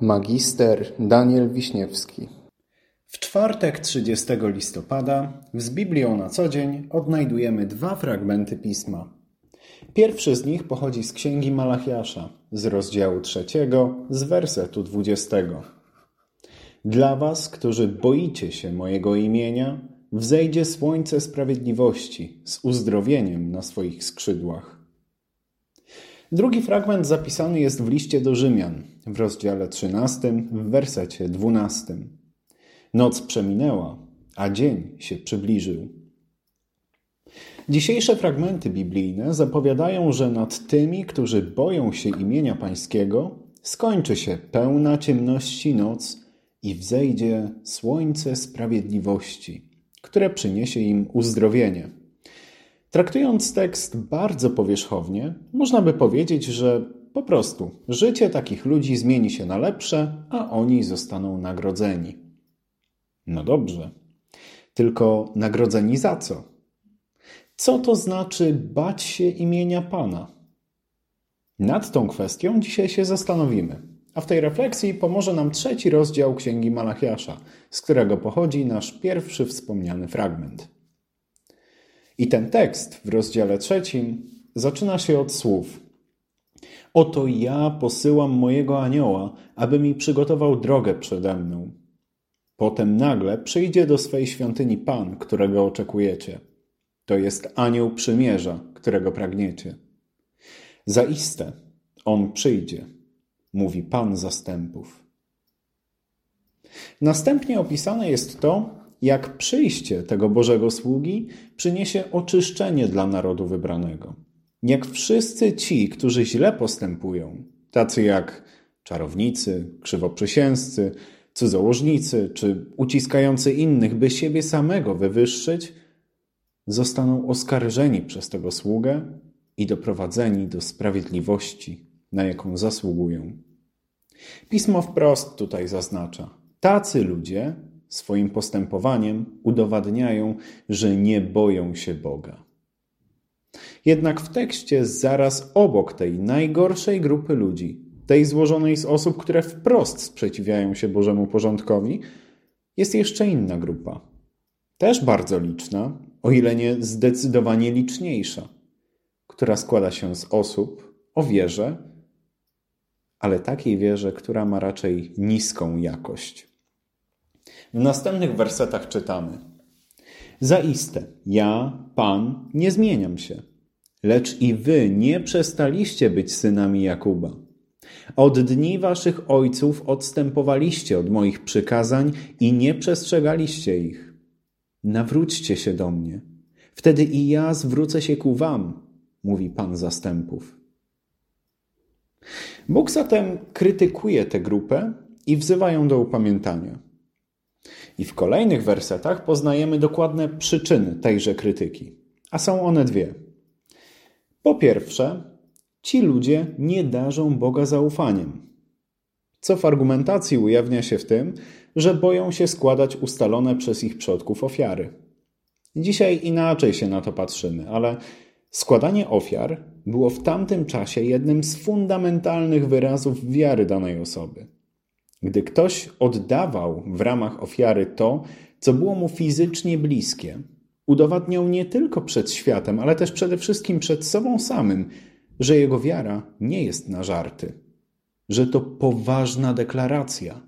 Magister Daniel Wiśniewski W czwartek 30 listopada z Biblią na co dzień odnajdujemy dwa fragmenty pisma. Pierwszy z nich pochodzi z księgi Malachiasza, z rozdziału trzeciego, z wersetu dwudziestego. Dla was, którzy boicie się mojego imienia, wzejdzie słońce sprawiedliwości z uzdrowieniem na swoich skrzydłach. Drugi fragment zapisany jest w liście do Rzymian, w rozdziale 13, w wersecie 12. Noc przeminęła, a dzień się przybliżył. Dzisiejsze fragmenty biblijne zapowiadają, że nad tymi, którzy boją się imienia Pańskiego, skończy się pełna ciemności noc i wzejdzie słońce sprawiedliwości, które przyniesie im uzdrowienie. Traktując tekst bardzo powierzchownie, można by powiedzieć, że po prostu życie takich ludzi zmieni się na lepsze, a oni zostaną nagrodzeni. No dobrze, tylko nagrodzeni za co? Co to znaczy bać się imienia Pana? Nad tą kwestią dzisiaj się zastanowimy, a w tej refleksji pomoże nam trzeci rozdział Księgi Malachiasza, z którego pochodzi nasz pierwszy wspomniany fragment. I ten tekst w rozdziale trzecim zaczyna się od słów: Oto ja posyłam mojego anioła, aby mi przygotował drogę przede mną. Potem nagle przyjdzie do swej świątyni Pan, którego oczekujecie. To jest anioł przymierza, którego pragniecie. Zaiste on przyjdzie, mówi Pan zastępów. Następnie opisane jest to, jak przyjście tego Bożego sługi przyniesie oczyszczenie dla narodu wybranego. Jak wszyscy ci, którzy źle postępują, tacy jak czarownicy, krzywoprzysięzcy, cudzołożnicy czy uciskający innych, by siebie samego wywyższyć, zostaną oskarżeni przez tego sługę i doprowadzeni do sprawiedliwości, na jaką zasługują. Pismo wprost tutaj zaznacza: tacy ludzie swoim postępowaniem udowadniają, że nie boją się Boga. Jednak w tekście zaraz obok tej najgorszej grupy ludzi, tej złożonej z osób, które wprost sprzeciwiają się Bożemu porządkowi, jest jeszcze inna grupa. Też bardzo liczna, o ile nie zdecydowanie liczniejsza, która składa się z osób o wierze, ale takiej wierze, która ma raczej niską jakość. W następnych wersetach czytamy: Zaiste, ja, Pan, nie zmieniam się, lecz i wy nie przestaliście być synami Jakuba. Od dni waszych ojców odstępowaliście od moich przykazań i nie przestrzegaliście ich. Nawróćcie się do mnie, wtedy i ja zwrócę się ku wam, mówi Pan zastępów. Bóg zatem krytykuje tę grupę i wzywa ją do upamiętania. I w kolejnych wersetach poznajemy dokładne przyczyny tejże krytyki, a są one dwie. Po pierwsze, ci ludzie nie darzą Boga zaufaniem, co w argumentacji ujawnia się w tym, że boją się składać ustalone przez ich przodków ofiary. Dzisiaj inaczej się na to patrzymy, ale składanie ofiar było w tamtym czasie jednym z fundamentalnych wyrazów wiary danej osoby. Gdy ktoś oddawał w ramach ofiary to, co było mu fizycznie bliskie, udowadniał nie tylko przed światem, ale też przede wszystkim przed sobą samym, że jego wiara nie jest na żarty, że to poważna deklaracja.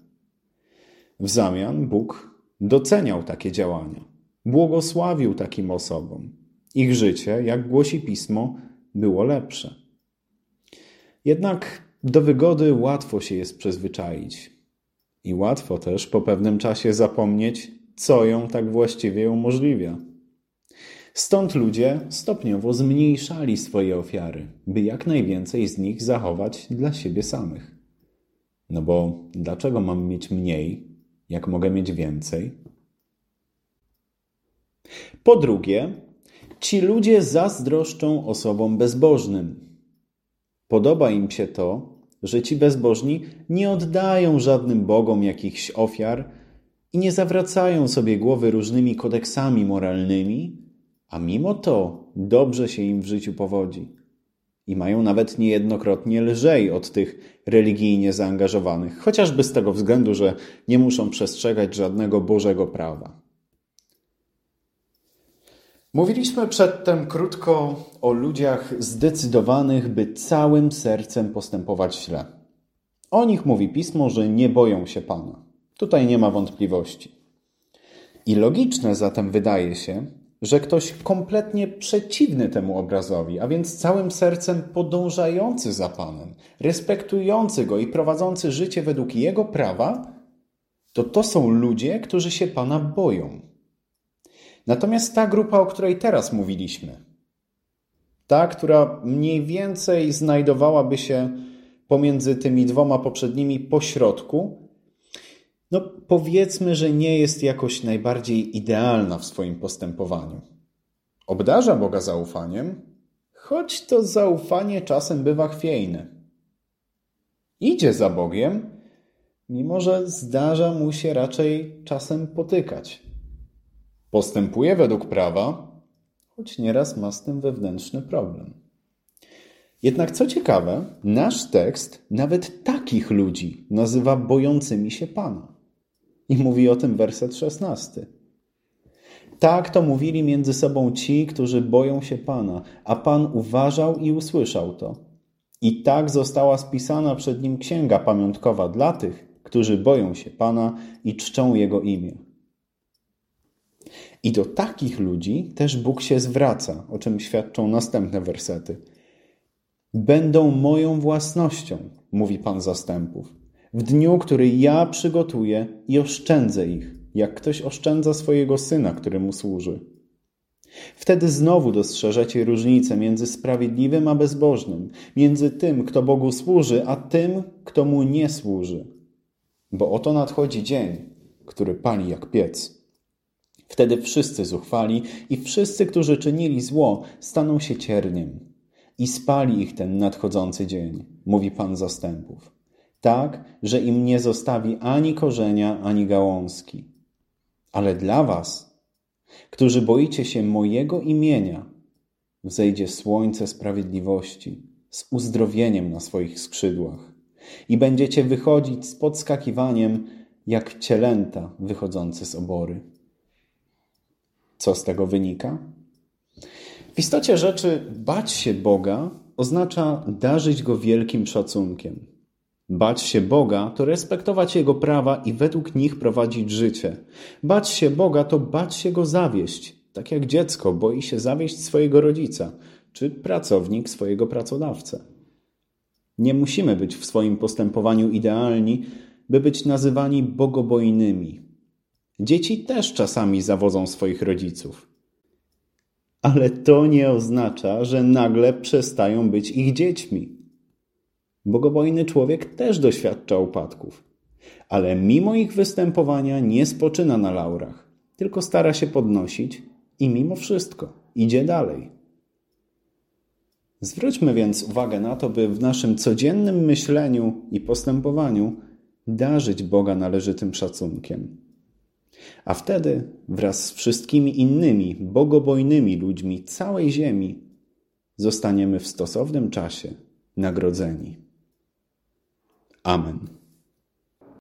W zamian Bóg doceniał takie działania, błogosławił takim osobom. Ich życie, jak głosi pismo, było lepsze. Jednak do wygody łatwo się jest przyzwyczaić. I łatwo też po pewnym czasie zapomnieć, co ją tak właściwie umożliwia. Stąd ludzie stopniowo zmniejszali swoje ofiary, by jak najwięcej z nich zachować dla siebie samych. No bo dlaczego mam mieć mniej, jak mogę mieć więcej? Po drugie, ci ludzie zazdroszczą osobom bezbożnym. Podoba im się to, że ci bezbożni nie oddają żadnym bogom jakichś ofiar i nie zawracają sobie głowy różnymi kodeksami moralnymi, a mimo to dobrze się im w życiu powodzi. i mają nawet niejednokrotnie lżej od tych religijnie zaangażowanych, chociażby z tego względu, że nie muszą przestrzegać żadnego Bożego prawa. Mówiliśmy przedtem krótko o ludziach zdecydowanych, by całym sercem postępować źle. O nich mówi pismo, że nie boją się Pana. Tutaj nie ma wątpliwości. I logiczne zatem wydaje się, że ktoś kompletnie przeciwny temu obrazowi, a więc całym sercem podążający za Panem, respektujący Go i prowadzący życie według Jego prawa, to to są ludzie, którzy się Pana boją. Natomiast ta grupa, o której teraz mówiliśmy, ta, która mniej więcej znajdowałaby się pomiędzy tymi dwoma poprzednimi pośrodku, no powiedzmy, że nie jest jakoś najbardziej idealna w swoim postępowaniu. Obdarza Boga zaufaniem, choć to zaufanie czasem bywa chwiejne. Idzie za Bogiem, mimo że zdarza mu się raczej czasem potykać. Postępuje według prawa, choć nieraz ma z tym wewnętrzny problem. Jednak co ciekawe, nasz tekst nawet takich ludzi nazywa bojącymi się Pana. I mówi o tym werset szesnasty. Tak to mówili między sobą ci, którzy boją się Pana, a Pan uważał i usłyszał to. I tak została spisana przed nim księga pamiątkowa dla tych, którzy boją się Pana i czczą Jego imię. I do takich ludzi też Bóg się zwraca, o czym świadczą następne wersety. Będą moją własnością, mówi Pan zastępów, w dniu, który ja przygotuję i oszczędzę ich, jak ktoś oszczędza swojego syna, który mu służy. Wtedy znowu dostrzeżecie różnicę między sprawiedliwym a bezbożnym, między tym, kto Bogu służy, a tym, kto mu nie służy. Bo oto nadchodzi dzień, który pali jak piec Wtedy wszyscy zuchwali i wszyscy, którzy czynili zło, staną się cierniem. I spali ich ten nadchodzący dzień, mówi Pan zastępów. Tak, że im nie zostawi ani korzenia, ani gałązki. Ale dla was, którzy boicie się mojego imienia, wzejdzie słońce sprawiedliwości z uzdrowieniem na swoich skrzydłach i będziecie wychodzić z podskakiwaniem jak cielęta wychodzące z obory. Co z tego wynika? W istocie rzeczy bać się Boga oznacza darzyć Go wielkim szacunkiem. Bać się Boga to respektować Jego prawa i według nich prowadzić życie. Bać się Boga to bać się Go zawieść, tak jak dziecko boi się zawieść swojego rodzica, czy pracownik swojego pracodawcę. Nie musimy być w swoim postępowaniu idealni, by być nazywani bogobojnymi, Dzieci też czasami zawodzą swoich rodziców. Ale to nie oznacza, że nagle przestają być ich dziećmi. Bogobojny człowiek też doświadcza upadków, ale mimo ich występowania nie spoczyna na laurach, tylko stara się podnosić i mimo wszystko idzie dalej. Zwróćmy więc uwagę na to, by w naszym codziennym myśleniu i postępowaniu darzyć Boga należytym szacunkiem. A wtedy wraz z wszystkimi innymi bogobojnymi ludźmi całej ziemi zostaniemy w stosownym czasie nagrodzeni. Amen.